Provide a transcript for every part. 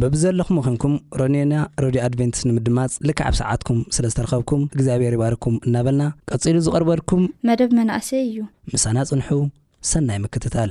በብዘለኹም ኹንኩም ሮኒዮና ረድዮ ኣድቨንትስ ንምድማጽ ልክዕ ኣብ ሰዓትኩም ስለ ዝተረኸብኩም እግዚኣብሔር ይባርኩም እናበልና ቀጺሉ ዝቐርበልኩም መደብ መናእሰይ እዩ። ምሳና ጽንሑ ሰናይ ምክትታል።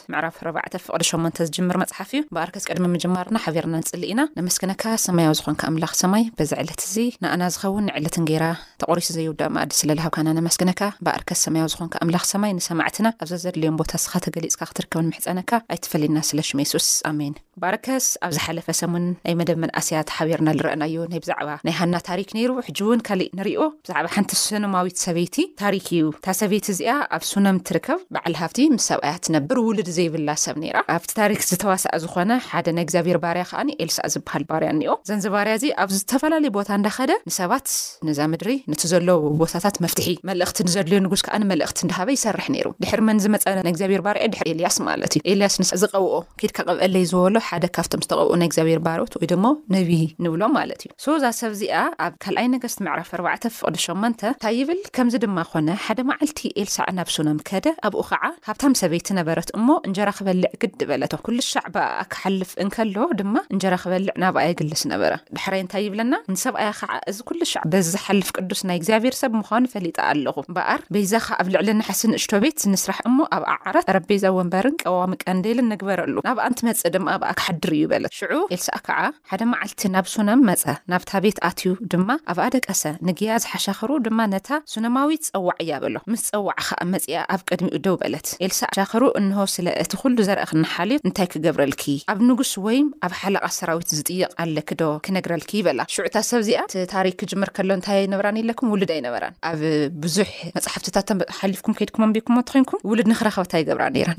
ምህረት። ምዕራፍ ኣርባዕተ ፍቅዲ ሸሞንተ ዝጅምር መጽሓፍ እዩ በኣርከስ ቅድሚ ምጅማርና ሓቢርና ንጽሊ ኢና ነመስግነካ ሰማያዊ ዝኮንካ ኣምላክ ሰማይ በዚ ዕለት እዚ ንኣና ዝከውን ንዕለት እንጌራ ተቆሪሱ ዘይውዳእ መኣዲ ስለ ልሃብካና ነመስግነካ በኣርከስ ሰማያዊ ዝኮንካ ኣምላክ ሰማይ ንሰማዕትና ኣብ ዘዘድልዮም ቦታ እስካ ተገሊጽካ ክትርከብ ንምሕጸነካ ኣይትፈለየና ስለ ሽም የሱስ ኣሜን። ባረከስ ኣብ ዝሓለፈ ሰሙን ናይ መደብ መንኣሰያት ሓቢርና ልረእናዮ ናይ ብዛዕባ ናይ ሃና ታሪክ ነይሩ ሕጂ ውን ካሊእ ንሪኦ ብዛዕባ ሓንቲ ሱነማዊት ሰበይቲ ታሪክ እዩ እታ ሰበይቲ እዚኣ ኣብ ሱነም ትርከብ በዓል ሃፍቲ ምስ ሰብኣያ ትነብር ውሉድ ዘይብላ ሰብ ነይራ ኣብቲ ታሪክ ዝተዋሳኣ ዝኾነ ሓደ ናይ እግዚኣብሔር ባርያ ከኣ ኤልሳእ ዝብሃል ባርያ እኒኦ ዘንዚ ባርያ እዚ ኣብ ዝተፈላለየ ቦታ እንዳኸደ ንሰባት ነዛ ምድሪ ነቲ ዘሎ ቦታታት መፍትሒ መልእኽቲ ንዘድልዮ ንጉስ ከኣ መልእኽቲ እንዳሃበ ይሰርሕ ነይሩ ድሕሪ መን ዝመጸ ናይ እግዚኣብሔር ባርያ ድሕሪ ኤልያስ ማለት እዩ ኤልያስ ንስ ዝቀውኦ ኪድካ ቅብኤለይ ዝበሎ ሓደ ካብቶም ዝተቐብኡ ናይ እግዚኣብሔር ባሮት ወይ ደሞ ነቢዪ ንብሎም ማለት እዩ። ሶ እዛ ሰብ እዚኣ ኣብ ካልኣይ ነገሥት ምዕራፍ ኣርባዕተ ፍቕዲ ሸሞንተ ታይ ይብል ከምዚ ድማ ኾነ ሓደ መዓልቲ ኤልሳዕ ናብ ሱነም ከደ ኣብኡ ኸዓ ሃብታም ሰበይቲ ነበረት እሞ እንጀራ ክበልዕ ግድ በለቶ ኩልሻዕ ብኣኣ ክሓልፍ እንከሎ ድማ እንጀራ ክበልዕ ናብኣ የግልስ ነበረ። ዳሕራይ እንታይ ይብለና? ንሰብኣያ ኸዓ፣ እዚ ኵሉ ሻዕ በዚ ዚሓልፍ ቅዱስ ናይ እግዚኣብሄር ሰብ ምዃኑ ፈሊጠ ኣሎኹ። እምበኣር፣ በይዛኻ ኣብ ልዕሊ ናሕሲ ንእሽቶ ቤት ንስራሕ እሞ፣ ኣብኣ ዓራት፣ ጠረጴዛ፣ ወንበርን ቀዋሚ ቀንዴልን ንግበረሉ። ናብኣ እንትመጽእ ድማ ኣብኣ ኪሓድር እዩ በለት። ሽዑ ኤልሳእ ከኣ ሓደ መዓልቲ ናብ ሱነም መጸ፣ ናብታ ቤት ኣትዩ ድማ ኣብኣ ደቀሰ። ንግያዝ ሓሻኽሩ ድማ ነታ ሱነማዊት ጸዋዕያ በሎ። ምስ ጸውዓ ኸኣ መጺኣ ኣብ ቅድሚኡ ደው በለት። በለት። ኤልሳእ ሻኽሩ እንሆ ስለ እቲ ዅሉ ዘርእኽኒ ሓልዮት እንታይ ክገብረልኪ? ኣብ ንጉስ ወይም ኣብ ሓለቓ ሰራዊት ዝጥየቕ ኣለኪዶ ክነግረልኪ? በላ። ሽዑ እታ ሰብ እዚኣ እቲ ታሪኽ ክጅምር ከሎ እንታይ ኣይነበራን ኢለኩም? ውሉድ ኣይነበራን። ኣብ ብዙሕ መጻሕፍትታት ሓሊፍኩም ከይድኩም ኣንቢብኩሞ እንተዄንኩም ውሉድ ንኽረኽባ እንታይ ይገብራ ነይረን?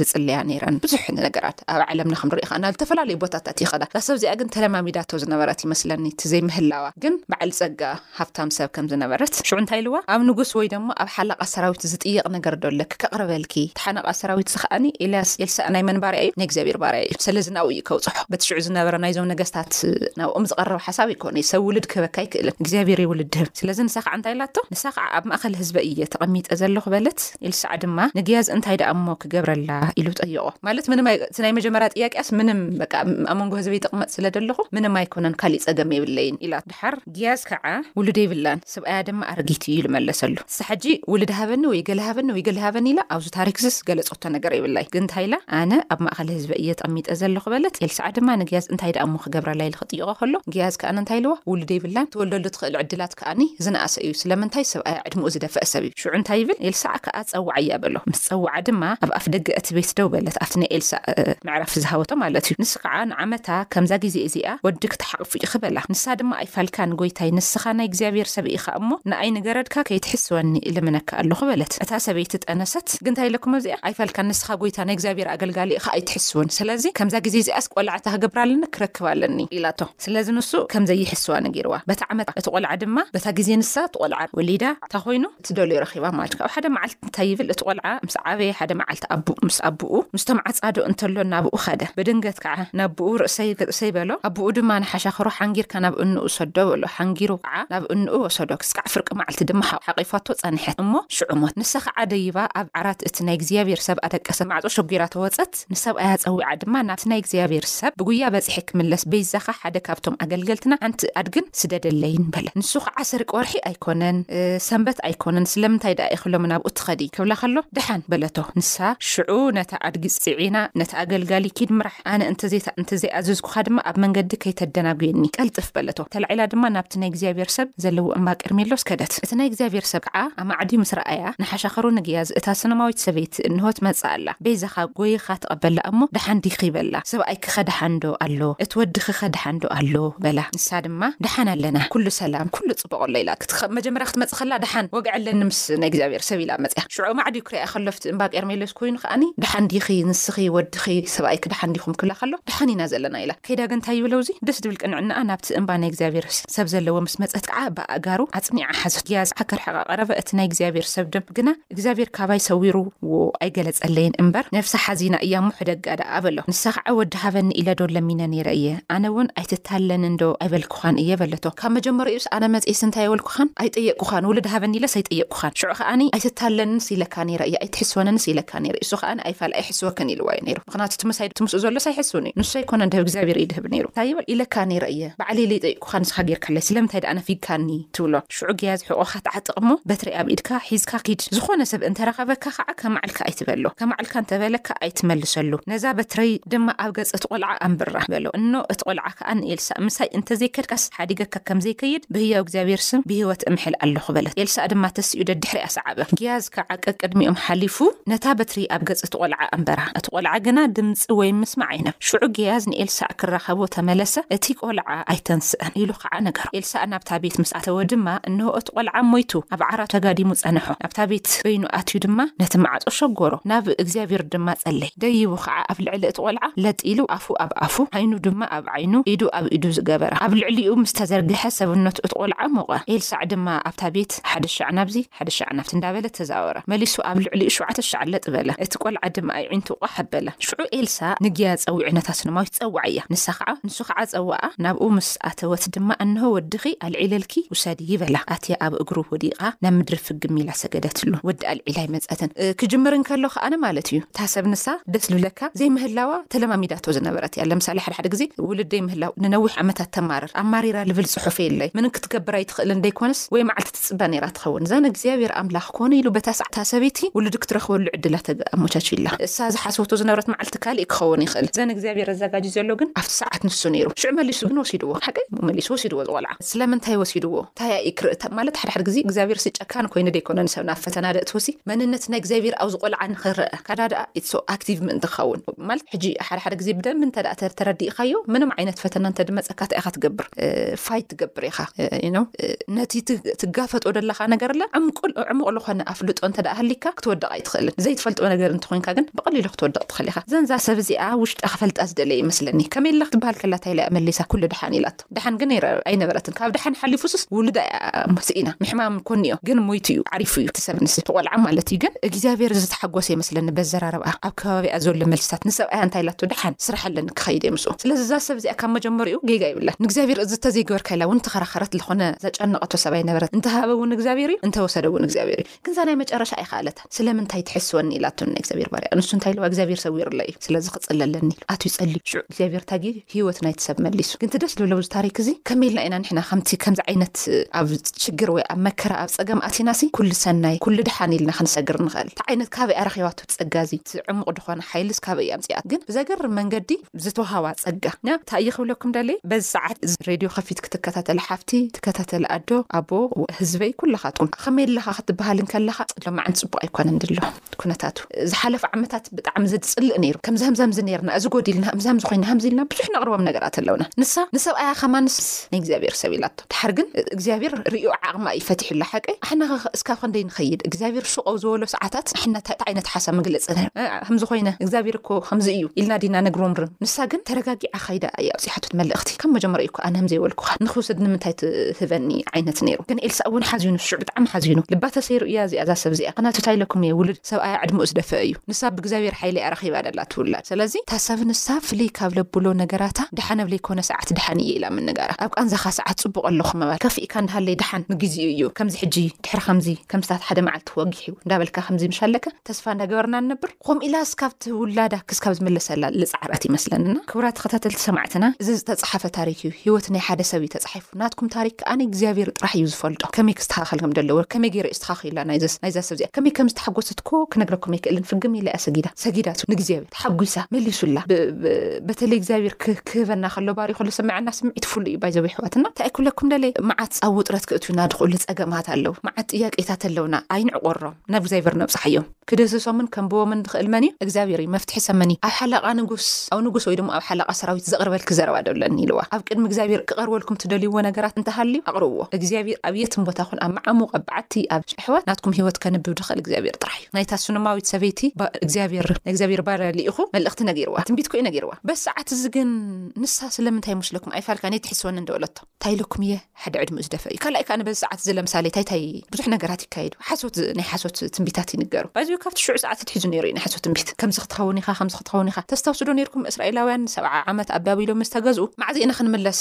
ይጽልያ ነይረን። ብዙሕ ነገራት ኣብ ዓለምና ከም ንርእዮ ኸኣ ናብ እተፈላለዩ ቦታታት ይኸዳ። እዛ ሰብ እዚኣ ግን ተለማሚዳቶ ዝነበረት ይመስለኒ እቲ ዘይምህላዋ ግን በዓል ጸጋ ሃብታም ሰብ ከም ዝነበረት። ሽዑ እንታይ ኢልዋ፣ ኣብ ንጉስ ወይ ደማ ኣብ ሓለቓ ሰራዊት ዝጥየቕ ነገር ዶ ኣለኪ፣ ከቕርበልኪ፣ እቲ ሓነቓ ሰራዊት'ዚ ኸኣኒ፣ ኤልያስ፣ ኤልሳእ፣ ናይ መን ባርያ እዩ፣ ናይ እግዚኣብሄር ባርያ እዩ፣ ሰለዚ ናብኡ እዩ ከብጽሖ፣ በቲ ሽዑ ዝነበረ ናይዞም ነገስታት ናብኦም ዝቐረበ ሓሳብ ኣይኮነይ፣ ሰብ ውልድ ክህበካ ኣይክእልን፣ እግዚኣብሄር እዩ ውልድ ድህብ፣ ስለዚ ንሳ ኸኣ እንታይ ኢላቶ፣ ንሳ ኸኣ ኣብ ማእከል ህዝበይ እየ ተቐሚጠ ዘለኹ በለት፣ ኤልሳዕ ድማ፣ ንግያዝ እንታይ ደኣ እሞ ክገብረላ፣ ኢሉ ጠየቖ፣ ማለት ምንም ኣይ፣ እቲ ናይ መጀመርያ ጥያቄኣስ ምንም፣ በቃ ኣብ መንጎ ህዝበይ ጥቕመጥ ስለ ደለኹ፣ ምንም ኣይኮነን፣ ካሊእ ጸገም የብለይን፣ ኢላቶ። ድሓር ግያዝ ከኣ ውሉድ የብላን ስብኣያ ድማ ኣረጊት እዩ ኢሉ መለሰሉ። ንሳ ሕጂ ውሉድ ሃበኒ ወይ ገለ ሃበኒ ወይ ገለ ሃበኒ ኢላ ኣብዚ ታሪክዚ ዝገለጸቶ ነገር የብላይ ግን እንታይ ኢላ ኣነ ኣብ ማእከል ህዝበይ እየ ተቐሚጠ ዘለኹ በለት። ኤልሳዓ ድማ ንግያዝ እንታይ ደኣ እሞ ክገብረላ ኢሉ ክጥይቖ ከሎ ግያዝ ከኣ እንታይ ኢልዋ ውሉድ የብላን ትወልደሉ ትኽእል ዕድላት ከኣ ዝነኣሰ እዩ ስለምንታይ ስብኣያ ዕድመኡ ዝደፈኣ ሰብ እዩ ሽዑ እንታይ ይብል ኤልሳዓ ከኣ ጸውዓያ በሎ ምስ ጸውዓ ድማ ኣብ ኣፍ ደገ እቲ ቤት ደው በለት ኣብቲ ናይ ኤልሳእ ምዕራፍ ዝሃበቶ ማለት እዩ ንሱ ከኣ ንዓመታ ከምዛ ግዜ እዚኣ ወዲ ተሓቑፉ ኢኺ በላ። ንሳ ድማ ኣይፋልካን ጎይታይ ንስኻ ናይ እግዚኣብሔር ሰብ ኢኻ እሞ ንኣይ ንገረድካ ከይትሕስወኒ እልምነካ ኣሎኹ በለት። እታ ሰበይቲ ጠነሰት ግን ታይ ኢለኩሞ እዚኣ ኣይፋልካን ንስኻ ጎይታ ናይ እግዚኣብሔር ኣገልጋሊ ኢኻ ኣይትሕስውን ሰለዚ ከምዛ ግዜ እዚኣስ ቆልዓ እታ ክገብራ ኣለኒ ክረክብ ኣለኒ ኢላቶ ስለዚ ንሱ ከም ዘይሕስዋ ነጊርዋ በታ ዓመት እቲ ቆልዓ ድማ በታ ግዜ ንሳ እቲ ቆልዓ ወሊዳ እንታይ ኮይኑ? ትደልዮ ረኺባ ማለት ካብ ሓደ መዓልቲ እንታይ ይብል እቲ ቆልዓ ምስ ዓበየ ሓደ መዓልቲ ኣቡኡ ምስ ኣቡኡ ምስቶም ዓጻዶ እንተሎ ናብኡ ከደ ብድንገት ከኣ ነቡኡ ርእሰይ ርእሰይ በሎ ኣቡኡ ድማ ንሓሻኽሮ ሓንጊርካ ናብ እንኡ ሰዶ በሎ ሓንጊሩ ከኣ ናብ እንኡ ወሰዶ ክስካዕ ፍርቂ መዓልቲ ድማ ሓቂፋቶ ጸንሐት እሞ ሽዑ ሞት ንሳ ከኣ ደይባ ኣብ ዓራት እቲ ናይ እግዚኣብሔር ሰብ ኣደቀሰት ማዕጾ ሸጒራ ተወጸት ኣገለገለት። ንሰብኣያ ጸዊዓ ድማ ናብቲ ናይ እግዚኣብሔር ሰብ ብጉያ በጺሐ ክምለስ በይዛኻ ሓደ ካብቶም ኣገልገልትና ሓንቲ ኣድግን ስደደለይን በለ። ንሱ ኸዓ ሰርቂ ወርሒ ኣይኮነን ሰንበት ኣይኮነን ስለምንታይ ደኣ ኢኺ ሎሚ ናብኡ ትኸዲ ክብላ ከሎ ደሓን በለቶ። ንሳ ሽዑ ነታ ኣድጊ ጽዒና ነቲ ኣገልጋሊ ኪድ ምራሕ ኣነ እንተዘይታ እንተዘይኣዘዝኩ ኣምላኽካ ድማ ኣብ መንገዲ ከይተደናጉየኒ፣ ቀልጥፍ በለቶ። ተላዒላ ድማ ናብቲ ናይ እግዚኣብሄር ሰብ ዘለዎ እምባ ቀርሜሎስ ከደት። እቲ ናይ እግዚኣብሄር ሰብ ከዓ ኣማዕድዩ ምስ ረኣያ፣ ንሓሻኽሩ ንግያዝ፣ እታ ሱነማዊት ሰበይቲ እንሆ ትመጽእ ኣላ፣ በይዛኻ ጐይኻ ተቐበላ እሞ፣ ደሓን ዲኺ? በላ። ሰብኣይኪኸ ደሓንዶ ኣሎ? እቲ ወድኺኸ ደሓንዶ ኣሎ? በላ። ንሳ ድማ፣ ደሓን ኣለና፣ ኵሉ ሰላም፣ ኵሉ ጽቡቕ ኣሎ ኢላ። እቲ ኸም መጀመርያ ክትመጽእ ከላ ደሓን ወግዒ ኣለኒ ምስ ናይ እግዚኣብሄር ሰብ ኢላ መጺኣ። ሽዑ ኣማዕድዩ ክርእያ ከሎ ኣብቲ እምባ ቀርሜሎስ ኰይኑ ከኣኒ፣ ደሓን ዲኺ? ንስኺ፣ ወድኺ፣ ሰብኣይኪ ደሓን ዲኹም? ክብላ ከሎ፣ ድሓን ኢና ዘለና ኢላ ከይዳ ግን ታይ ይብለው እዙይ ደስ ድብል ቅንዕናኣ ናብቲ እምባ ናይ እግዚኣብሔር ሰብ ዘለዎ ምስ መፀት ከዓ ብኣእጋሩ ኣፅኒዓ ሓዘቶ ግያዝኣ ክርሕቃ ቀረበ እቲ ናይ እግዚኣብሔር ሰብ ደም ግና እግዚኣብሔር ካባይ ሰዊርዎ ኣይገለፀለይን እምበር ነብሳ ሓዚና እያ እሞ ሕደጋ ደኣ በሎ ንሳ ከዓ ወዲ ሃበኒ ኢለ ዶ ለሚነ ነይረ እየ ኣነ እውን ኣይትታለንን ዶ ኣይበልኩኻን እየ በለቶ ካብ መጀመርይኡስ ኣነ መፂኤስ እንታይ ኣይበልኩኻን ኣይጠየቅኩኻን ውልድ ሃበኒ ኢለስ ኣይጠየቅኩኻን ሽዑ ከዓኒ ኣይትታለንንስ ኢለካ ነይረ እየ ኣይትሕስወንንስ ኢለካ ነይረ እሱ ከዓኒ ኣይፋል ኣይሕስወክን ኢልዋ እዩ ነይሩ ምኽንያቱ እቲ ምሳይ እቲ ምስኡ ዘሎስ ኣይሕስብን እዩ፣ ንሱ ኣይኮነን ድህብ እግዚኣብሄር እዩ ድህብ ነይሩ። እንታይ ይብል? ኢለካ ነይረ እየ፣ ባዕለይ ለይጠይቅኩኻ ንስኻ ገይርካለይ፣ ስለምንታይ ደኣ ነፊግካኒ? ትብሎ። ሽዑ ገያዝ ሕቖኻ ተዓጥቕ እሞ በትሪ ኣብ ኢድካ ሒዝካ ኪድ፣ ዝኾነ ሰብ እንተ ረኸበካ ኸኣ ከማዕልካ ኣይትበሎ፣ ከማዕልካ እንተ በለካ ኣይትመልሰሉ፣ ነዛ በትረይ ድማ ኣብ ገጽ እቲ ቖልዓ ኣንብራ፣ በሎ። እንሆ፣ እቲ ቖልዓ ኸኣ ንኤልሳእ ምሳይ እንተ ዘይከድካስ ሓዲገካ ከም ዘይከይድ ብህያው እግዚኣብሄር ስም ብህይወት እምሕል ኣሎኹ፣ በለት። ኤልሳእ ድማ ተሲኡ ደድሕሪኣ ሰዓበ። ገያዝ ከኣ ቀቅድሚኦም ሓሊፉ ነታ በትሪ ኣብ ገጽ። እቲ ቆልዓ ኣንበራ። እቲ ቆልዓ ግና ድምጺ ወይም ምስማዕ ኣይነበ። ሽዑ ጌያዝ ንኤልሳእ ክራኸቦ ተመለሰ፣ እቲ ቆልዓ ኣይተንስኣን፣ ኢሉ ኸኣ ነገሮ። ኤልሳእ ናብታ ቤት ምስ ኣተወ ድማ፣ እንሆ፣ እቲ ቆልዓ ሞይቱ ኣብ ዓራቱ ተጋዲሙ ጸነሖ። ናብታ ቤት በይኑ ኣትዩ ድማ ነቲ ማዕጾ ሸጎሮ፣ ናብ እግዚኣብሔር ድማ ጸለየ። ደይቡ ኸኣ ኣብ ልዕሊ እቲ ቆልዓ ለጥ ኢሉ ኣፉ ኣብ ኣፉ፣ ዓይኑ ድማ ኣብ ዓይኑ፣ ኢዱ ኣብ ኢዱ ገበራ። ኣብ ልዕሊኡ ምስ ተዘርግሐ ሰብነቱ እቲ ቆልዓ ሞቐ። ኤልሳእ ድማ ኣብታ ቤት። ኣልዓለት። ሓደ ሻዕ ናብዚ፣ ሓደ ሻዕ ናብቲ እንዳበለ ተዛወረ። መሊሱ ኣብ ልዕሊኡ ሸውዓተ ሻዕ ለጥ በለ። እቲ ቆልዓ ድማ ኣዒንቱ ቋሕ ኣበለ። ሽዑ ኤልሳ ንጊያ ጸዊዑ ነታ ስነማዊት ጸወዓያ። ንሳ ኸዓ ንሱ ኸዓ ጸወዓ። ናብኡ ምስ ኣተወት ድማ እንሆ ወድኺ ኣልዒለልኪ ውሰዲ በላ። ኣትያ ኣብ እግሩ ወዲቓ ናብ ምድሪ ፍግም ኢላ ሰገደትሉ። ወዲ ኣልዒላ ኣይመጸትን። ክጅምር እንከሎ ኸዓ ኣነ ማለት እዩ እታ ሰብ ንሳ ደስ ልብለካ ዘይምህላዋ ተለማሚዳቶ ዝነበረት እያ። ለምሳሌ ሓደ ሓደ ግዜ ውልድ ዘይምህላው ንነዊሕ ዓመታት ተማርር። ኣማሪራ ልብል ጽሑፍ የለይ። ምንም ክትገብር ኣይትኽእልን ደይኮንስ፣ ወይ መዓልቲ ትጽበ ነይራ ትኸውን። እዛ ንእግዚኣብሔር ኣምላኽ ኮነ ኢሉ በታ ሳዕ እታ ሰበይቲ ውሉድ ክትረኽበሉ ዕድላ ኣመቻችዩላ። እሳ ዝሓሰበቶ ዝነበረት መዓልቲ ካልእ ክኸውን ይኽእል። እዛ ንእግዚኣብሔር ኣዛጋጅዩ ዘሎ ግን ኣብቲ ሰዓት ንሱ ነይሩ። ሽዑ መሊሱ ግን ወሲድዎ። ሓቀይ እሞ መሊሱ ወሲድዎ ዝቆልዓ። ስለምንታይ ወሲድዎ? እንታይ ኣዩ ክርኢ ማለት ሓደ ሓደ ግዚ እግዚኣብሔርሲ ጨካን ኮይኑ ዶ ኣይኮነን ንሰብ ናብ ፈተና ደእትዎሲ መንነት ናይ እግዚኣብሔር ኣብዚ ቆልዓ ንክረኣ ካዳ ደኣ ኢት ሶ ኣክቲቭ ምእንቲ ክኸውን ማለት ሕጂ ሓደ ሓደ ግዜ ብደንቢ እንተ ተረዲእካዮ ምንም ዓይነት ፈተና እንተድመጸካ እንታይ ኢኻ ትገብር ፋይት ትገብር ኢኻ ነቲ ትጋፈጦ ደለካ ነገር ለ ዕሙቕ ልኾነ ኣፍልጦ እንተ ሃሊካ ክትወድቕ ኣይትኽእልን ዘይትፈልጦ ነገር እንተኮንካ ግን ብቐሊሉ ክትወድቕ ትኽእል ኢኻ ዘንዛ ሰብ እዚኣ ውሽጢ ክፈልጣ ዝደለየ ይመስለኒ ከመይ ለ ክትበሃል ከላ ታይ ኢላያ መሊሳ ኩሉ ድሓን ኢላቶ ድሓን ግን ኣይነበረትን ካብ ድሓን ሓሊፉ ስስ ውሉዳ እያ ስኢና ምሕማም ኮኒዮ ግን ሞይቱ እዩ ዓሪፉ እዩ ትሰብ ንስ ተቆልዓ ማለት እዩ ግን እግዚኣብሔር ዝተሓጎሰ ይመስለኒ በዘራርብኣ ኣብ ከባቢኣ ዘሎ መልስታት ንሰብኣያ እንታይ ኢላቶ ድሓን ስራሕ ኣለኒ ክኸይድ እየ ምስኡ ስለዚ እዛ ሰብ እዚኣ ካብ መጀመርይኡ ጌጋ የብላን ንእግዚኣብሔር እዚ ተዘይገበርካ ኢላ እውን ተኸራኸረት ልኾነ ዘጨነቐቶ ሰብ ኣይነበረትን እንተሃበ እውን እግዚኣብሔር እዩ እንተወሰደ እውን እግዚኣብሔር እዩ ግን እዛ ናይ መጨረሻ ኣይኸኣለታን ስለምንታይ ትሕስወኒ ኢላቶ ንናይ እግዚኣብሔር ባርያ ንሱ እንታይ ኢልዋ እግዚኣብሔር ሰዊርለይ እዩ ስለዚ ክፅሊ ኣለኒ ኢሉ ኣትዩ ፀልዩ ሽዑ እግዚኣብሔር ታጊ ህይወት ናይቲ ሰብ መሊሱ ግን እቲ ደስ ልብሎ እዚ ታሪክ እዚ ከመይ ኢልና ኢና ንሕና ከምቲ ከምዚ ዓይነት ኣብ ሽግር ወይ ኣብ መከራ ኣብ ፀገም ኣቲናሲ ኩሉ ሰናይ ኩሉ ደሓን ኢልና ክንሰግር ንኸእል እንታይ ዓይነት ካበይ ኣረኺባቶ ጸጋ እዚ እቲ ዕሙቅ ድኾነ ሓይልስ ካበይ እያ ኣምጺኣቶ ግን ብዘገርም መንገዲ ዝተውሃባ ጸጋ እና ታይ እየ ክብለኩም ደልየ በዚ ጸዓት እዚ ሬድዮ ከፊትኪ ትከታተሊ ሓፍቲ ትከታተሊ ኣዶ ኣቦ ህዝበይ ኩላኻትኩም ከመይ ኣለኻ ክትብሃል እንከለኻ ሎማዓንቲ ጽቡቅ ኣይኮነን ድሎ ኩነታቱ ዝሓለፉ ዓመታት ብጣዕሚ ዘጽልእ ነይሩ ከምዚ ከምዚ ከምዚ ነርና እዚ ጎዲልና ከምዚ ከምዚ ኮይና ከምዚ ኢልና ብዙሕ ነቅርቦም ነገራት ኣለውና ንሳ ንሰብኣያ ከማንስ ናይ እግዚኣብሔር ሰብ ኢላቶ ድሓር ግን እግዚኣብሔር ርእዩ ዓቅማ እዩ ፈቲሑላ ሓቀይ ኣሕናኸ እስካብ ክንደይ ንኸይድ እግዚኣብሔር ሱቅ ኣብ ዝበሎ ሰዓታት ኣሕና ታይ ዓይነት ሓሳብ መግለፂ ከምዚ ኮይነ እግዚኣብሔር እኮ ከምዚ እዩ ኢልና ዲና ነግሮምርም ንሳ ግን ተረጋጊዓ ካይዳ እያ ኣብፂሓቶ መልእክቲ ካብ መጀመርያ እዩኳ ኣነ ከምዘይ በልኩኻ ንክውሰድ ንምንታይ ትህበኒ ዓይነት ነይሩ ግን ኤልሳ እውን ሓዚኑ ሽዑ ብጣዕሚ ሓዚኑ ልባ ተሰይሩ እያ እዚኣ እዛ ሰብ እዚኣ ቅናቱ ታይ ኢለኩም እየ ውሉድ ሰብኣያ ዕድመኡ ዝደፈ እዩ ንሳ ብእግዚኣብሔር ሓይሊ እያ ረኺባ ደላ ትውለድ ሰለዚ እታ ሰብ ንሳ ፍልይ ካብ ለብሎ ነገራታ ደሓን ኣብ ለይኮነ ሰዓት ደሓን እየ ኢላ ምንጋራ ኣብ ቃንዛኻ ሰዓት ጽቡቕ ኣለኹ ምባል ከፊእካ እንዳሃለይ ደሓን ንግዚኡ እዩ ከምዚ ሕጂ ድሕሪ ከምዚ ከምስታት ሓደ መዓልቲ ወጊሑ እንዳበልካ ከምዚ ምሽ ኣለካ ተስፋ እንዳገበርና ንነብር ኮምኡ ኢላ እስካብ ትውላዳ ክስካብ ዝምለሰላ ልጻዓራት ይመስለኒ እና ክቡራት ተኸታተልቲ ሰማዕትና እዚ ዝተጻሓፈ ታሪክ እዩ ሂወት ናይ ሓደ ሰብ እዩ ተጻሒፉ ናትኩም ታሪክ ከኣ ንእግዚኣብሔር ጥራሕ እዩ ዝፈልጦ ከመይ ክስተካከል ከም ደለዎ ከመይ ገይረ እስተካኪላ ናይዘስ ናይዛ ሰብ እዚኣ ከመይ ከም ዝተሓጎሰት እኮ ክነግረኩም ኣይክእልን ፍግም ኢላ እያ ሰጊዳ ሰጊዳቱ ንእግዚኣብሔር ተሓጒሳ መሊሱላ ብ ብ በተለይ እግዚኣብሔር ክህ ክህበና ከሎ ባሪኹ ልስመዐና ስምዒት ፍሉይ እዩ ባይዘወይ ኣሕዋት እና እንታይ ክብለኩም ደለየ መዓት ኣብ ውጥረት ክእትዩና ድኩሉ ጸገማት ኣለው መዓት ጥያቄታት ኣለውና ኣይንዕቆሮም ናብ እግዚኣብሔር ነብጽሓዮም ክድህስሶምን ከንብቦምን ዝኽእል መን እዩ? እግዚኣብሄር እዩ። መፍትሒ ሰብ መን እዩ? ኣብ ሓለቓ ንጉስ፣ ኣብ ንጉስ ወይ ድማ ኣብ ሓለቓ ሰራዊት ዘቕርበልኪ ዘረባ ዶ ኣለኒ? ኢልዋ። ኣብ ቅድሚ እግዚኣብሄር ክቐርበልኩም ትደልይዎ ነገራት እንተ ሃልዩ ኣቕርብዎ። እግዚኣብሄር ኣብ የትም ቦታ ኹን ኣብ መዓሙቕ፣ ኣብ በዓቲ፣ ኣብ ጭሕወት ናትኩም ህይወት ከንብብ ዝኽእል እግዚኣብሄር ጥራሕ እዩ። ናይታ ሱነማዊት ሰበይቲ እግዚኣብሄር ናይ እግዚኣብሄር ባርያ ልኢኹ መልእኽቲ ነጊርዋ። ትንቢት እኮ እዩ ነጊርዋ። በዚ ሰዓት እዚ ግን ንሳ ስለምንታይ ይመስለኩም ኣይፋልካን እየ ትሕስወኒ እንዶ በለቶ። ታይ ኢለኩም እየ ሓደ ዕድሚኡ ዝደፈ እዩ ካልኣይ ከኣ በዚ ሰዓት እዚ ለምሳሌ ታይታይ ብዙሕ ነገራት ይካየዱ ሓሶት ናይ ሓሶት ትንቢታት ይንገሩ ባይዘወይ ካብቲ ሽዑ ሰዓት ኣትሒዙ ነይሩ እዩ ናይ ሓሶት ትንቢት ከምዚ ክትኸውን ኢኻ ከምዚ ክትኸውን ኢኻ ተስታውስዶ ነይርኩም እስራኤላውያን ሰብዓ ዓመት ኣባብ ኢሎም ምስ ተገዝኡ ማዕዘ ኢና ክንምለስ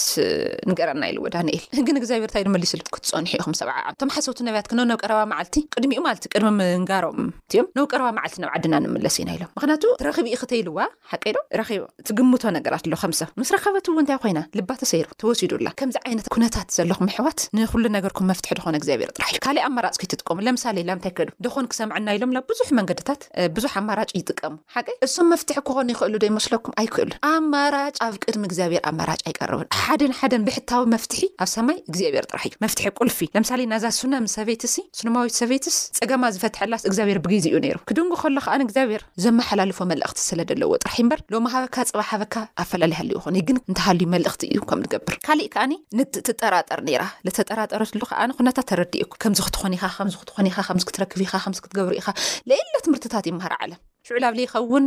ንገረና ኢልዎ ዳንኤል ግን እግዚኣብሔር እንታይ ኢሉ መሊስሉ ክትጸንሑ ኢኹም ሰብዓ ዓመት እቶም ሓሰውቲ ነቢያት ክነ ናብ ቀረባ መዓልቲ ቅድሚኡ ማለት ቅድሚ ምንጋሮም እትዮም ናብ ቀረባ መዓልቲ ናብ ዓድና ንምለስ ኢና ኢሎም ምክንያቱ ትረኽቢ ኢኺ ተይልዋ ሓቀይ ዶ ረኺቡ ትግምቶ ነገራት ኣሎ ከም ሰብ ምስ ረኸበት እውን እንታይ ኮይና ልባ ተሰይሩ ተወሲዱላ ከምዚ ዓይነት ኩነታት ዘለኹም ኣሕዋት ንኹሉ ነገርኩም መፍትሒ ድኾነ እግዚኣብሔር ጥራሕ እዩ ካሊእ ኣማራፅ ከይትጥቀሙ ለምሳሌ ላም እንታይ ከዱ ደኾን ክሰምዐና ኢሎም ናብ ብዙሕ መንገድታት ብዙሕ ኣማራጭ ይጥቀሙ ሓቀይ እሱም መፍትሒ ክኾኑ ይኽእሉ ዶ ይመስለኩም ኣይክእሉን ኣማራጭ ኣብ ቅድሚ እግዚኣብሔር ኣማራጭ ኣይቀርብን ሓደን ሓደን ብሕታዊ መፍትሒ ኣብ ሰማይ እግዚኣብሔር ጥራሕ እዩ መፍትሒ ቁልፊ ለምሳሌ ናዛ ሱነም ሰበይትሲ ሱነማዊት ሰበይትስ ፀገማ ዝፈትሐላስ እግዚኣብሔር ብግዜኡ ነይሩ ክድንጉ ከሎ ከኣ እግዚኣብሔር ዘመሓላልፎ መልእኽቲ ስለ ደለዎ ጥራሕ እዩ'ምበር ሎሚ ሃበካ ጽባሕ ሃበካ ኣፈላላይ ሃልዩ ይኾን እዩ ግን እንተሃልዩ መልእኽቲ እዩ ከምኡ ዝገብር ካሊእ ከኣኒ ንት ትጠራጠር ኔራ ልተጠራጠረትሉ ከኣ ኩነታት ተረዲኤኩ ከምዚ ክትኾን ኢኻ ከምዚ ክትኾን ኢኻ ከምዚ ክትረክብ ኢኻ ከምዚ ክትገብር ኢኻ ለየለ ትምህርትታት ይመሃር ዓለም ሽዑ ላብ ለይኸውን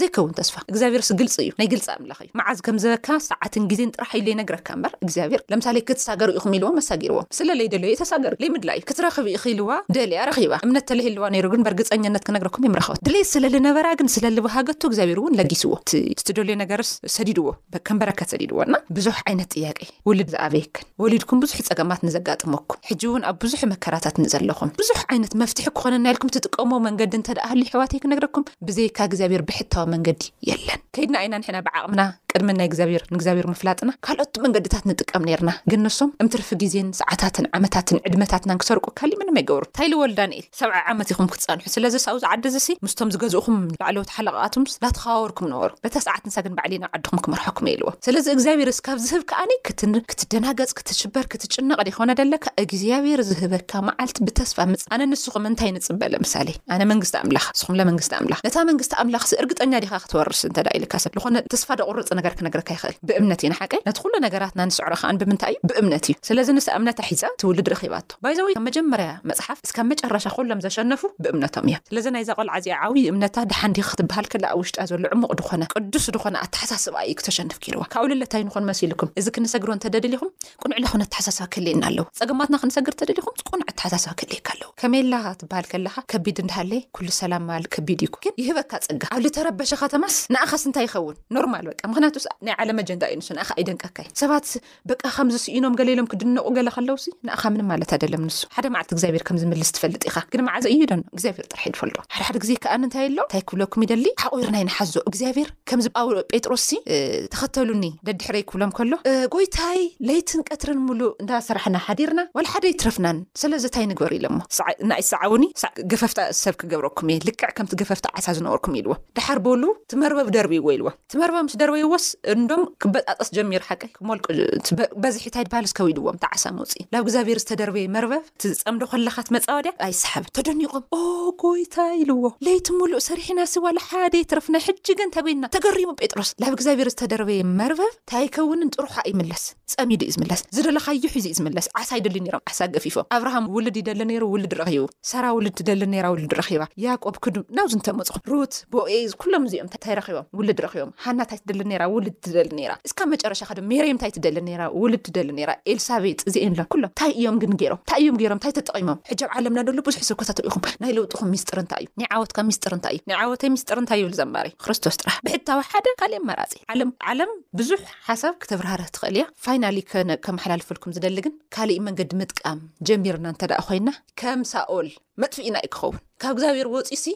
ዘይከውን ተስፋ እግዚኣብሔርስ ግልጺ እዩ ናይ ግልጺ ኣምላኽ እዩ። መዓዝ ከም ዝበካ ሰዓትን ግዜን ጥራሕ ኢዩ ለይነግረካ እምበር እግዚኣብሄር ለምሳሌ ክትሳገሩ ኢኩም ኢልዎም ኣሳጊርዎም ስለ ለይደለዩ ተሳገሩ ለይምድላዩ ክትረክብ ኢኪ ኢልዋ ደልያ ረኪባ እምነት ተለሂልዋ ነይሩ ግን በርግጸኘነት ክነግረኩም እየ ምረከበት ድሌት ስለ ልነበራ ግን ስለ ልበሃገቶ እግዚኣብሄር ውን ለጊስዎ እቲ ዝትደልዮ ነገርስ ሰዲድዎ ከም በረከት ሰዲድዎ እና ብዙሕ ዓይነት ጥያቄ ውልድ ዝኣበየክን ወሊድኩም ብዙሕ ጸገማት ንዘጋጥመኩም ሕጂ ውን ኣብ ብዙሕ መከራታት ንዘለኹም ብዙሕ ዓይነት መፍትሒ ክኾነና ኢልኩም ትጥቀምዎ መንገዲ እንተድኣ ሃልዩ ኣሕዋተይ ክነግረኩም ብዘይካ እግዚኣብሔር ብሕታዊ መንገዲ የለን ከይድና ኢና ንሕና ብዓቕምና ቅድሚ ናይ እግዚኣብሔር ንእግዚኣብሔር ምፍላጥና ካልኦት መንገድታት ንጥቀም ኔርና ግን ንሶም እም ትርፊ ግዜን ሰዓታትን ዓመታትን ዕድመታትናን ክሰርቁ ካሊእ ምንም ኣይገብሩን ታይ ልወልድ ዳንኤል። ሰብዓ ዓመት ኢኹም ክትጸንሑ፣ ስለዚስ ኣብ'ዚ ዓዲ'ዚሲ ምስቶም ዝገዝኡኹም ላዕለዎት ሓለቓቓትኩምስ ዳተኻዋወርኩም ንበሩ፣ በታ ሰዓት ንሳ ግን ባዕለይ ናብ ዓድኹም ክመርሓኩም እየ ኢልዎም። ስለዚ እግዚኣብሔር እስካብ ዝህብ ከኣኒ ክትንር፣ ክትደናገጽ፣ ክትሽበር፣ ክትጭነቕ ደይኮነ ደለካ፣ እግዚኣብሔር ዝህበካ መዓልቲ ብተስፋ ምጽ ኣነ ንስኹም እንታይ ንጽበ ለምሳሌ ኣነ መንግስቲ ኣምላኽ ንስኹም ለ መንግስቲ ኣምላኽ ነታ መንግስቲ ኣምላኽሲ እርግጠኛ ዲኻ ክትወርስ እንተድኣ ኢልካ ሰብ ልኾነ ተስፋ ደቑርጽ ነገር ክነግረካ ይኽእል ብእምነት እዩ ንሓቀይ ነቲ ኩሉ ነገራትና ንስዕሮ ከኣ ብምንታይ እዩ ብእምነት እዩ ስለዚ ንሳ እምነታ ሒዛ ትውልድ ረኺባቶ። ባይ ዘ ወይ ካብ መጀመርያ መጽሓፍ እስካብ መጨረሻ ኩሎም ዘሸነፉ ብእምነቶም እዮም ስለዚ ናይዛ ቆልዓ እዚኣ ዓውዪ እምነታ ድሓን ዲኪ ክትብሃል ከላ ኣብ ውሽጣ ዘሎ ዕሙቅ ድኮነ ቅዱስ ድኮነ ኣተሓሳስብኣ እዩ ክተሸንፍ ጌርዋ ካብኡ ልለ ታይ ንኮን መሲልኩም እዚ ክንሰግሮ እንተ ደሊኩም ቁኑዕ ልኮነ ኣተሓሳስባ ክህልየና ኣለዎ ጸገማትና ክንሰግር እንተ ደሊኩም ቁኑዕ ኣተሓሳስባ ክህልየካ ኣለዎ ከመይ ኣለካ ትብሃል ከለካ ከቢድ እንዳ ሃለየ ኩሉ ሰላም ምባል ከቢድ እዩ ግን ይህበካ ጸጋ ኣብ ልተረበሸ ከተማስ ንኣካስ እንታይ ይከውን ኖርማል በቃ ምክንያቱስ ናይ ዓለም ኣጀንዳ እዩ ንሱ ንኣካ ኣይደንቀካ እዩ ሰባት በቃ ከምዚ ስኢኖም ገለ ኢሎም ክድነቑ ገለ ከለውሲ ንኣኻ ምንም ማለት ኣይደለም ንሱ ሓደ መዓልቲ እግዚኣብሔር ከም ዝምልስ ትፈልጥ ኢኻ ግን መዓዘ እዩ ደን እግዚኣብሔር ጥራሕ ይፈልጦ ሓደ ሓደ ግዜ ከኣ እንታይ ኣሎ እንታይ ክብለኩም ይደሊ ሓቑርና ይንሓዞ እግዚኣብሔር ከምዚ ጳውሎ ጴጥሮስሲ ተኸተሉኒ ደድሕረይ ክብሎም ከሎ ጎይታይ ለይትን ቀትርን ሙሉእ እንዳሰራሕና ሓዲርና ዋላ ሓደ ይትረፍናን ስለዚ እንታይ ንግበር ኢሎሞ ንኣይ ሰዓውኒ ገፈፍታ ሰብ ክገብረኩም እየ ልክዕ ከምቲ ገፈፍታ ዓሳ ዝነበርኩም ኢልዎ ደሓር በሉ ትመርበብ ደርብዎ ኢልዎ እቲ መርበብ ምስ ደርበይዎስ እንዶም ክበጣጠስ ጀሚሩ ሓቀይ ክሞልቁ እቲ በዝሒ እንታይ ድበሃልስ ከዊድዎም እቲ ዓሳ መውጽኢ ናብ እግዛብሄር ዝተደርበየ መርበብ እቲ ዝጸምዶ ከለኻ እቲ መጻወድያ ኣይሰሓብን ተደኒቆም ኦ ጎይታይ ኢልዎ ለይቲ ሙሉእ ሰሪሒናሲ ዋላ ሓደ ይትረፍ ናይ ሕጂ ግን ተጎይንና ተገሪሙ ጴጥሮስ ላብ እግዛብሄር ዝተደርበየ መርበብ እንታይ ኣይከውንን ጥሩሑ ኣይምለስን ጸሚዱ እዩ ዝምለስ ዝደለኻዮ ሒዙ እዩ ዝምለስ ዓሳ ኣይደልዩን ኔሮም ዓሳ ገፊፎም ኣብርሃም ውልድ ይደሊ ኔሩ ውልድ ረኺቡ ሰራ ውልድ ትደሊ ኔራ ውልድ ረኺባ ያቆብ ክዱም ናብዚ እንተ መጽኹም ሩት ቦኤዝ ኩሎም እዚኦም እንታይ ረኺቦም ውልድ ረኺቦም ሃና እንታይ ትደሊ ኔራ ውልድ ትደሊ ኔራ እስካብ መጨረሻ ከዱ ሜርየም እንታይ ትደሊ ኔራ ውልድ ትደሊ ኔራ ኤልሳቤጥ እዚኤን ለ ኩሎም እንታይ እዮም ግን ጌሮም እንታይ እዮም ጌሮም እንታይ ተጠቒሞም ሕጂ ኣብ ዓለምና ደሎ ብዙሕ ሰብ ከታተሉ ኢኹም ናይ ለውጥኹም ሚስጥር እንታይ እዩ ናይ ዓወትካ ሚስጥር እንታይ እዩ ናይ ዓወተይ ሚስጥር እንታይ ይብል ዘማሪ ክርስቶስ ጥራሕ ብሕታዊ ሓደ ካልእ መራጺ ዓለም ዓለም ብዙሕ ሓሳብ ክተብራህርህ ትኽእል እያ ፋይናሊ ከመሓላልፈልኩም ዝደሊ ግን ካሊእ መንገዲ ምጥቃም ጀሚርና እንተ ኮይና ከም ሳኦል መጥፍኢና እዩ ክኸውን ካብ እግዚኣብሔር ወፂሲ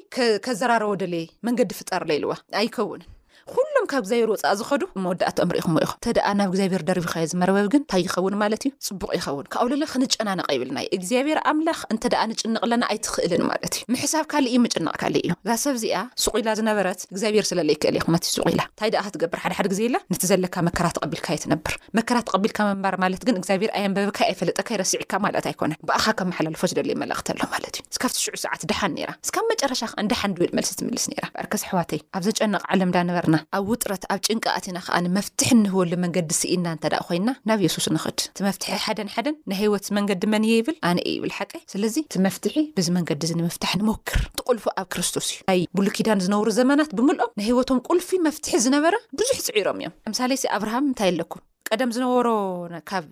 ከዘራረቦ ደለየ መንገዲ ፍጠር ለይልዋ ኣይከውንን ኩሎም ካብ እግዚኣብሔር ወፃእ ዝኸዱ መወዳእትኦም ርኢኹምዎ ኢኹም ተደኣ ናብ እግዚኣብሔር ደርቢኻዮ ዝመርበብ ግን እንታይ ይኸውን ማለት እዩ ፅቡቅ ይኸውን ካብኡ ለለ ክንጨናነቀ ይብልና እዩ እግዚኣብሔር ኣምላኽ እንተ ደኣ ንጭንቅ ኣለና ኣይትኽእልን ማለት እዩ ምሕሳብ ካልእ እዩ ምጭናቅ ካልእ እዩ እዛ ሰብ እዚኣ ሱቅ ኢላ ዝነበረት እግዚኣብሄር ስለ ለይክእል ኢኹም እቲ ሱቕ ኢላ ታይ ደኣ ክትገብር ሓደ ሓደ ግዜ ኢላ ነቲ ዘለካ መከራ ተቐቢልካዮ ትነብር መከራ ተቐቢልካ ምንባር ማለት ግን እግዚኣብሄር ኣየንበበካይ ኣይፈለጠካይ ረሲዕካ ማለት ኣይኮነን ብኣኻ ከመሓላልፎ ዝደልዮ መልእኽቲ ኣሎ ማለት እዩ እስካብቲ ሽዑ ሰዓት ደሓን ነይራ እስካብ መጨረሻ ከኣ ንደሓን ድብል መልሲ ትምልስ ነይራ በርከስ ኣሕዋተይ ኣብ ዘጨንቕ ዓለም ዳነበርና ኣብ ውጥረት ኣብ ጭንቂ ኣቲና ከኣ ንመፍትሒ እንህበሉ መንገዲ ስኢንና እንተ ደኣ ኮይና ናብ የሱስ ንኽድ እቲ መፍትሒ ሓደን ሓደን ናይ ህይወት መንገዲ መን እየ ይብል ኣነ እየ ይብል ሓቀይ ስለዚ እቲ መፍትሒ በዚ መንገዲ እዚ ንምፍታሕ ንሞክር። እቲ ቁልፊ ኣብ ክርስቶስ እዩ። ናይ ብሉይ ኪዳን ዝነበሩ ዘመናት ብምልኦም ናይ ህይወቶም ቁልፊ፣ መፍትሒ፣ ዝነበረ ብዙሕ ጽዒሮም እዮም። ኣምሳሌሲ ኣብርሃም እንታይ ኣለኩም? ቀደም ዝነበሮ ካብ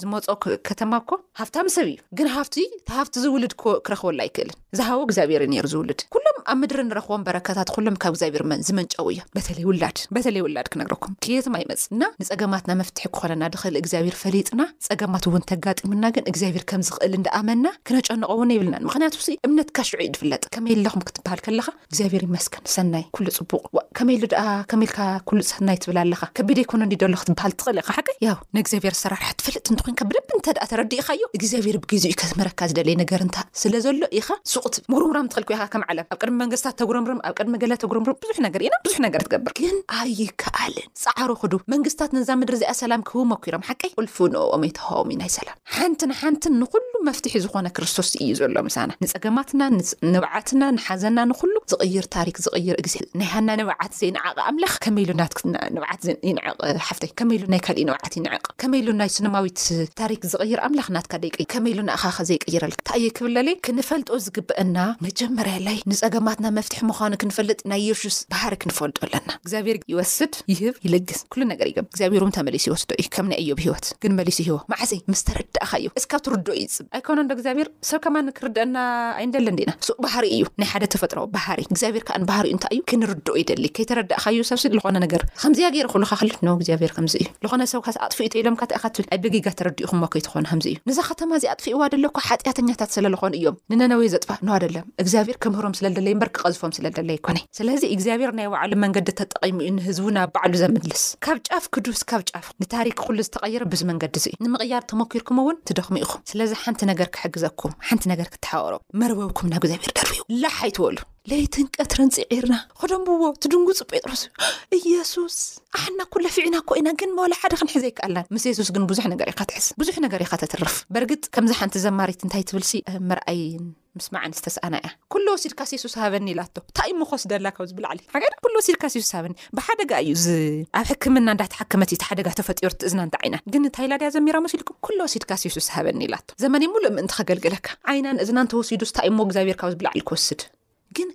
ዝመጾ ከተማ እኮ ሃብታም ሰብ እዩ። ግን ሃብቲ እቲ ሃብቲ እዚ ውልድ ክረኽበሉ ኣይክእልን። ዝሃቦ እግዚኣብሔር እዩ ነይሩ ዝውልድ። ኩሎም ኣብ ምድሪ ንረኽቦም በረከታት ኩሎም ካብ እግዚኣብሔር ዝመንጨው እዮም። በተለይ ውላድ በተለይ ውላድ ክነግረኩም ከየትም ኣይመጽእ እና ንጸገማትና መፍትሒ ክኾነና ድኽእል እግዚኣብሔር ፈሊጥና ጸገማት እውን እንተጋጢሙና ግን እግዚኣብሔር ከም ዝኽእል እንዳ ኣመና ክነጨንቆ እውን የብልናን ምኽንያቱ ሲ እምነትካ ሽዑ እዩ ዝፍለጥ ከመይ ኣለኹም ክትብሃል ከለኻ እግዚኣብሔር ይመስገን ሰናይ ኩሉ ጽቡቅ ዋእ ከመይ ኣሎ ድኣ ከመይ ኢልካ ኩሉ ሰናይ ትብል ኣለኻ ከቢድ ኣይኮነን ድዩ ደሎ ክትብሃል ትኽእል ኢኻ ሓቀይ ያው ናይ እግዚኣብሔር ኣሰራርሓ ትፈልጥ እንተኾይንካ ብደንብ እንተ ድኣ ተረዲእኻዮ እግዚኣብሔር ብግዚኡ እዩ ከምህረካ ዝደለየ ነገር እንተ ስለ ዘሎ ኢኻ ሱቅ ትብል ምጉርምራም ትኽእል እኮ ኢኻ ከም ዓለም ኣብ ቅድሚ መንግስታት ተጉረምርም ኣብ ቅድሚ ገለ ተጉረምርም ብዙሕ ነገር ኢና ብዙሕ ነገር ትገብር ግን ኣይከኣልን ጸዓሩ ክዱ መንግስታት ነዛ ምድሪ እዚኣ ሰላም ክህቡ መኲሮም ሓቀይ ቁልፉ ንእኦም እየ ተሃኦሚ ናይ ሰላም ሓንቲ ንሓንትን ንኹሉ መፍትሒ ዝኾነ ክርስቶስ እዩ ዘሎ ምሳና ንጸገማትና ንንብዓትና ንሓዘና ንኹሉ ዝቕይር ታሪክ ዝቕይር እግዜ ናይ ሃና ንብዓት ዘይንዓቐ ኣምላኽ ከመይ ኢሉ ናትክና ንብዓት ዘን ይንዕቕ ሓፍተይ ከመይ ኢሉ ናይ ካልእ ንብዓት ይንዕቕ ከመይ ኢሉ ናይ ስነማዊት ታሪክ ዝቕይር ኣምላኽ ናትካ ደይቀይ ከመይ ኢሉ ንኣኻኸ ዘይቅይረልካ እንታይ እየ ክብለለይ ክንፈልጦ ዝግበአና መጀመርያ ላይ ንጸገማትና መፍትሒ ምዃኑ ክንፈልጥ ናይ የሱስ ባህሪ ክንፈልጦ ኣለና። እግዚኣብሔር ይወስድ ይህብ ይልግስ ኩሉ ነገር ይገብር እግዚኣብሔር ውን ተመሊሱ ይወስዶ እዩ ከም ናይ እዮብ ህይወት ግን መሊሱ ይህቦ መዓዘይ ምስ ተረዳእካዮ እስካብ ትርድኦ እዩ ዝፅበ ኣይኮነን ዶ እግዚኣብሔር ሰብ ከማን ክርደአና ኣይንደልን ዲና ሱቅ ባህሪ እዩ ናይ ሓደ ተፈጥራዊ ባህሪ እግዚኣብሔር ከዓ ባህሪኡ እንታይ እዩ ክንርድኦ ይደሊ ከይተረዳእካዮ ሰብሲ ልኾነ ነገር ከምዚኣ ገይረ ኩሉካ ክል ኖ እግዚኣብሔር ከምዚ እዩ ልኾነ ሰብ ካስ ኣጥፍኡ ተኢሎምካ እንታይ ኢካ ትብል ኣይ ብጌጋ ተረዲእኹሞ ከይትኾኑ ከምዚ እዩ ንዛ ከተማ እዚ ኣጥፍእዋ ደሎ እኮ ሓጢኣተኛታት ስለልኾኑ እዮም ንነነዌ ዘጥፋእ ኖ ኣደለም እግዚኣብሔር ክምህሮም ስለልደለይ እምበር ክቀዝፎም ስለልደለይ ኣይኮነይ ስለዚ እግዚኣብሔር ናይ ባዕሉ መንገዲ ተጠቂሙ እዩ ንህዝቡ ናብ ባዕሉ ዘምልስ። ካብ ጫፍ ክዱ ስካብ ጫፍ ንታሪክ ኩሉ ዝተቀየረ ብዚ መንገዲ እዚ እዩ። ንምቅያር ተሞኪርኩም እውን ትደክሙ ኢኩም። ስለዚ ሓንቲ ነገር ክሕግዘኩም ሓንቲ ነገር ክተሓባበሩ መርበብኩም ናብ እግዚኣብሔር ደርብዩ ላሕ ኣይትበሉ። ለይትን ቀትርን ጽዒርና ኸደንብዎ ትድንጉጹ ጴጥሮስ ኢየሱስ ኣሕና እኮ ለፊዕና እኮ ኢና ግን ዋላ ሓደ ክንሕዘ ኣይከኣልናን ምስ የሱስ ግን ብዙሕ ነገር ኢኻ ትሕዝ ብዙሕ ነገር ኢኻ ተትርፍ በርግጥ ከምዚ ሓንቲ ዘማሪት እንታይ ትብልሲ ምርኣይን ምስማዕን ዝተሰኣና እያ ኩሉ ወሲድካስ የሱስ ሃበኒ ኢላቶ እንታይ እሞ ክወስደላ ካብዚ ብላዕሊ ሓገር ኩሉ ወሲድካስ የሱስ ሃበኒ ብሓደጋ እዩ ዚ ኣብ ሕክምና እንዳተሓከመት እቲ ሓደጋ ተፈጢሩ ትእዝና እንተ ዓይና ግን እንታይ ላድያ ዘሚራ መሲልኩም ኩሉ ወሲድካስ የሱስ ሃበኒ ኢላቶ ዘመን ሙሉእ ምእንቲ ከገልግለካ ዓይናን እዝናን ተወሲዱስ እንታይ እሞ እግዚኣብሔር ካብዚ ብላዕሊ ክወስድ ግን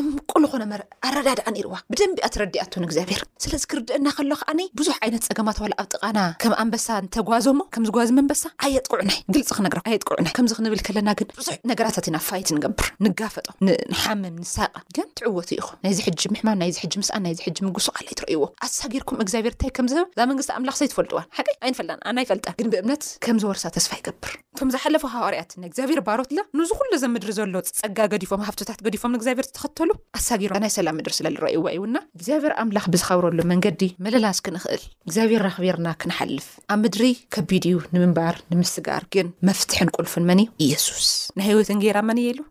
ዕምቁ ዝኾነ መረ ኣረዳድኣ ነይርዋ ብደንቢ እያ ተረዲኣቶ ንእግዚኣብሔር ስለዚ ክርድአና ከሎ ከዓኒ ብዙሕ ዓይነት ፀገማት ዋላ ኣብ ጥቓና ከም ኣንበሳ እንተጓዞ እሞ ከም ዝጓዝ መንበሳ ኣየጥቅዑናይ ግልፂ ክነግራ ኣየጥቅዑናይ ከምዚ ክንብል ከለና ግን ብዙሕ ነገራታት ኢና ፋይት ንገብር ንጋፈጦ ንሓምም ንሳቐ ግን ትዕወቱ ኢኹም ናይዚ ሕጂ ምሕማም ናይዚ ሕጂ ምስኣን ናይዚ ሕጂ ምጉስቓል ኣይትርእይዎ ኣሳጊርኩም እግዚኣብሔር እንታይ ከም ዝህብ እዛ መንግስቲ ኣምላኽ ዘይትፈልጥዋ ሓቂ ኣይንፈልጣን ኣና ይፈልጣ ግን ብእምነት ከም ዝወርሳ ተስፋ ይገብር እቶም ዝሓለፉ ሃዋርያት ናይ እግዚኣብሔር ባሮትለ ንዚ ኩሉ እዚ ምድሪ ዘሎ ጸጋ ገዲፎም ሃፍትታት ገዲፎም ንእግዚኣብሔር ዝተኸተሉ ኣሳጊሮም ናይ ሰላም ምድሪ ስለ ዝረእይዋ እዩና እግዚኣብሔር ኣምላኽ ብዝኸብረሉ መንገዲ ምልላስ ክንኽእል እግዚኣብሔር ራኽቢርና ክንሓልፍ ኣብ ምድሪ ከቢድ እዩ ንምንባር ንምስጋር ግን መፍትሕን ቁልፍን መን እዩ ኢየሱስ ናይ ህይወት እንጌራ መን እየ ኢሉ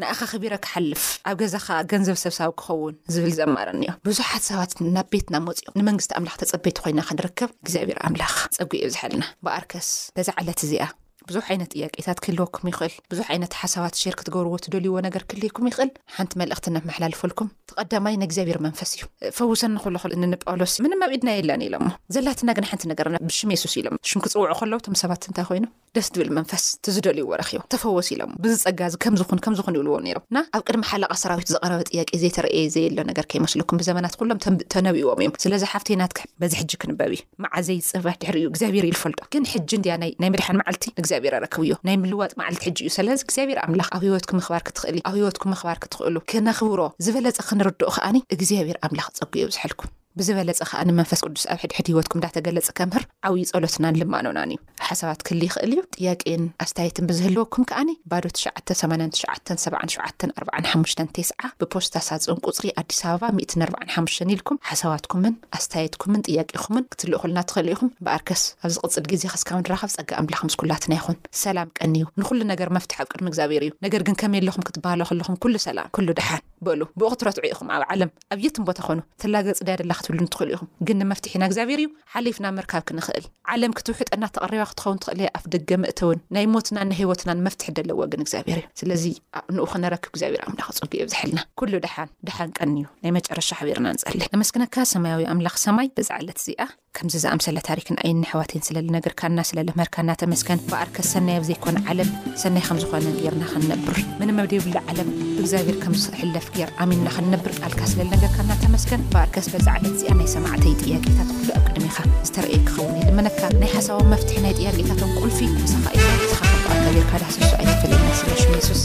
ንኣኻ ኣኽቢረ ክሓልፍ፣ ኣብ ገዛኻ ገንዘብ ሰብሳቢ ክኸውን ዝብል ዘማረኒዮ። ብዙሓት ሰባት ናብ ቤትና መጽዮም ንመንግስቲ ኣምላኽ ተጸበይቲ ኮይና ክንርከብ እግዚኣብሔር ኣምላኽ ጸግኡ የብዝሓልና። በኣርከስ በዛ ዕለት እዚኣ ብዙሕ ዓይነት ጥያቄታት ክህልወኩም ይኽእል፣ ብዙሕ ዓይነት ሓሳባት ሼር ክትገብርዎ ትደልይዎ ነገር ክልይኩም ይኽእል፣ ሓንቲ መልእኽቲ ነመሓላልፈልኩም፣ እቲ ቀዳማይ ናይ እግዚኣብሔር መንፈስ እዩ። ፈውሰኒ ክብሎ ከሎ ንጳውሎስ ምንም ኣብ ኢድና የለን ኢሎሞ፣ ዘላትና ግን ሓንቲ ነገር ብሽም የሱስ ኢሎም ሽም ክጽውዑ ከለዉ እቶም ሰባት እንታይ ኮይኖም? ደስ ድብል መንፈስ እቲ ዝደልይዎ ረኪቦም ተፈወሱ ኢሎሞ ብዚ ጸጋ እዚ ከምዚ ኩን ከምዚ ኩን ይብልዎም ነይሮም እና ኣብ ቅድሚ ሓለቓ ሰራዊት ዝቐረበ ጥያቄ ዘይተረእየ ዘየለ ነገር ከይመስለኩም ብዘመናት ኩሎም ተንብ ተነቢዎም እዮም ስለዚ ሓፍተይ ናትኪ በዚ ሕጂ ክንበቢ መዓዘ ይጸበ ድሕሪኡ እግዚኣብሔር እዩ ልፈልጦ ግን ሕጂ እንድያ ናይ ናይ ምድሓን መዓልቲ ንእግዚኣብሔር ኣረክብዮ ናይ ምልዋጥ መዓልቲ ሕጂ እዩ ሰለዚ እግዚኣብሔር ኣምላኽ ኣብ ህይወትኪ ምክባር ክትኽእሊ ኣብ ህይወትኩም ምክባር ክትኽእሉ ክነክብሮ ዝበለጸ ክንርድኦ ከኣኒ እግዚኣብሔር ኣምላኽ ጸጉ የብዝሐልኩም። ብዝበለጸ ከኣ ንመንፈስ ቅዱስ ኣብ ሕድሕድ ሕይወትኩም እንዳተገለጸ ከምህር ዓውዪ ጸሎትናን ልማኖናን እዩ። ሓሳባት ክህሊ ይኽእል እዩ፣ ጥያቄን ኣስተያየትን ብዝህልወኩም ከኣ ባዶ ትሽዓተ ሰማንያን ትሽዓተን ሰብዓን ሸውዓተን ኣርብዓን ሓሙሽተን ቴስዓ ብፖስታ ሳጹን ቁጽሪ ኣዲስ ኣበባ ሚእትን ኣርብዓን ሓሙሽተን ኢልኩም ሓሳባትኩምን ኣስተያየትኩምን ጥያቄኹምን ክትልእኹልና ትኽእሉ ኢኹም። በኣርከስ ኣብ ዝቕጽል ጊዜ ክስካብ ንራኸብ ጸጋ ኣምላኽ ምስ ኩላትና ይኹን። ሰላም ቀንዩ። ንኹሉ ነገር መፍትሕ ኣብ ቅድሚ እግዚኣብሔር እዩ። ነገር ግን ከመይ ኣለኹም ክትበሃሉ ከለኹም ኩሉ ሰላም፣ ኩሉ ደሓን በሉ። ብእኹ ትረትዑ ኢኹም ኣብ ዓለም። ኣብ የትም ቦታ ኮኑ ትላገጽ ድያ ደላ ክትብሉኒ ትኽእሉ ኢኹም፣ ግን ንመፍትሒ ናብ እግዚኣብሔር እዩ ሓሊፍና ምርካብ ክንኽእል። ዓለም ክትውሕጠና ተቐሪባ ክትኸውን ትኽእል እያ፣ ኣፍደገ መእተውን ናይ ሞትናን ናይ ሕይወትናን መፍትሒ ደለዎ ግን እግዚኣብሔር እዩ። ስለዚ ንኡ ክነረክብ እግዚኣብሔር ኣምላኽ ጸግኡ የብዝሐልና። ኩሉ ደሓን ደሓን ቀንዩ ናይ መጨረሻ ሓቢርና ንጸሊ። ነመስግነካ ሰማያዊ ኣምላኽ ሰማይ በዛ ዕለት እዚኣ። ከምዚ ዝኣምሰለ ታሪክ ንኣይን ነሕዋተይን ስለ ልነገርካና ስለ ልምህርካና ተመስገን በኣርከ ሰናይ ኣብ ዘይኮነ ዓለም ሰናይ ከም ዝኾነ ገርና ክንነብር ምንም ኣብ ደይብሉ ዓለም ብእግዚኣብሔር ከም ዝሕለፍ ገር ኣሚንና ክንነብር ቃልካ ስለ ልነገርካና ተመስገን በኣርከስ በዛ ዓለት እዚኣ ናይ ሰማዕተይ ጥያቄታት ኩሉ ኣብ ቅድሜኻ ዝተረእየ ክኸውን ይልመነካ ናይ ሓሳቦም መፍትሒ ናይ ጥያቄታቶም ቁልፊ ምሳኻ እዩ ንስኻ ከም በኣርከ ገርካ ዳህሰሶ ኣይትፈለየና ስለ ሽም የሱስ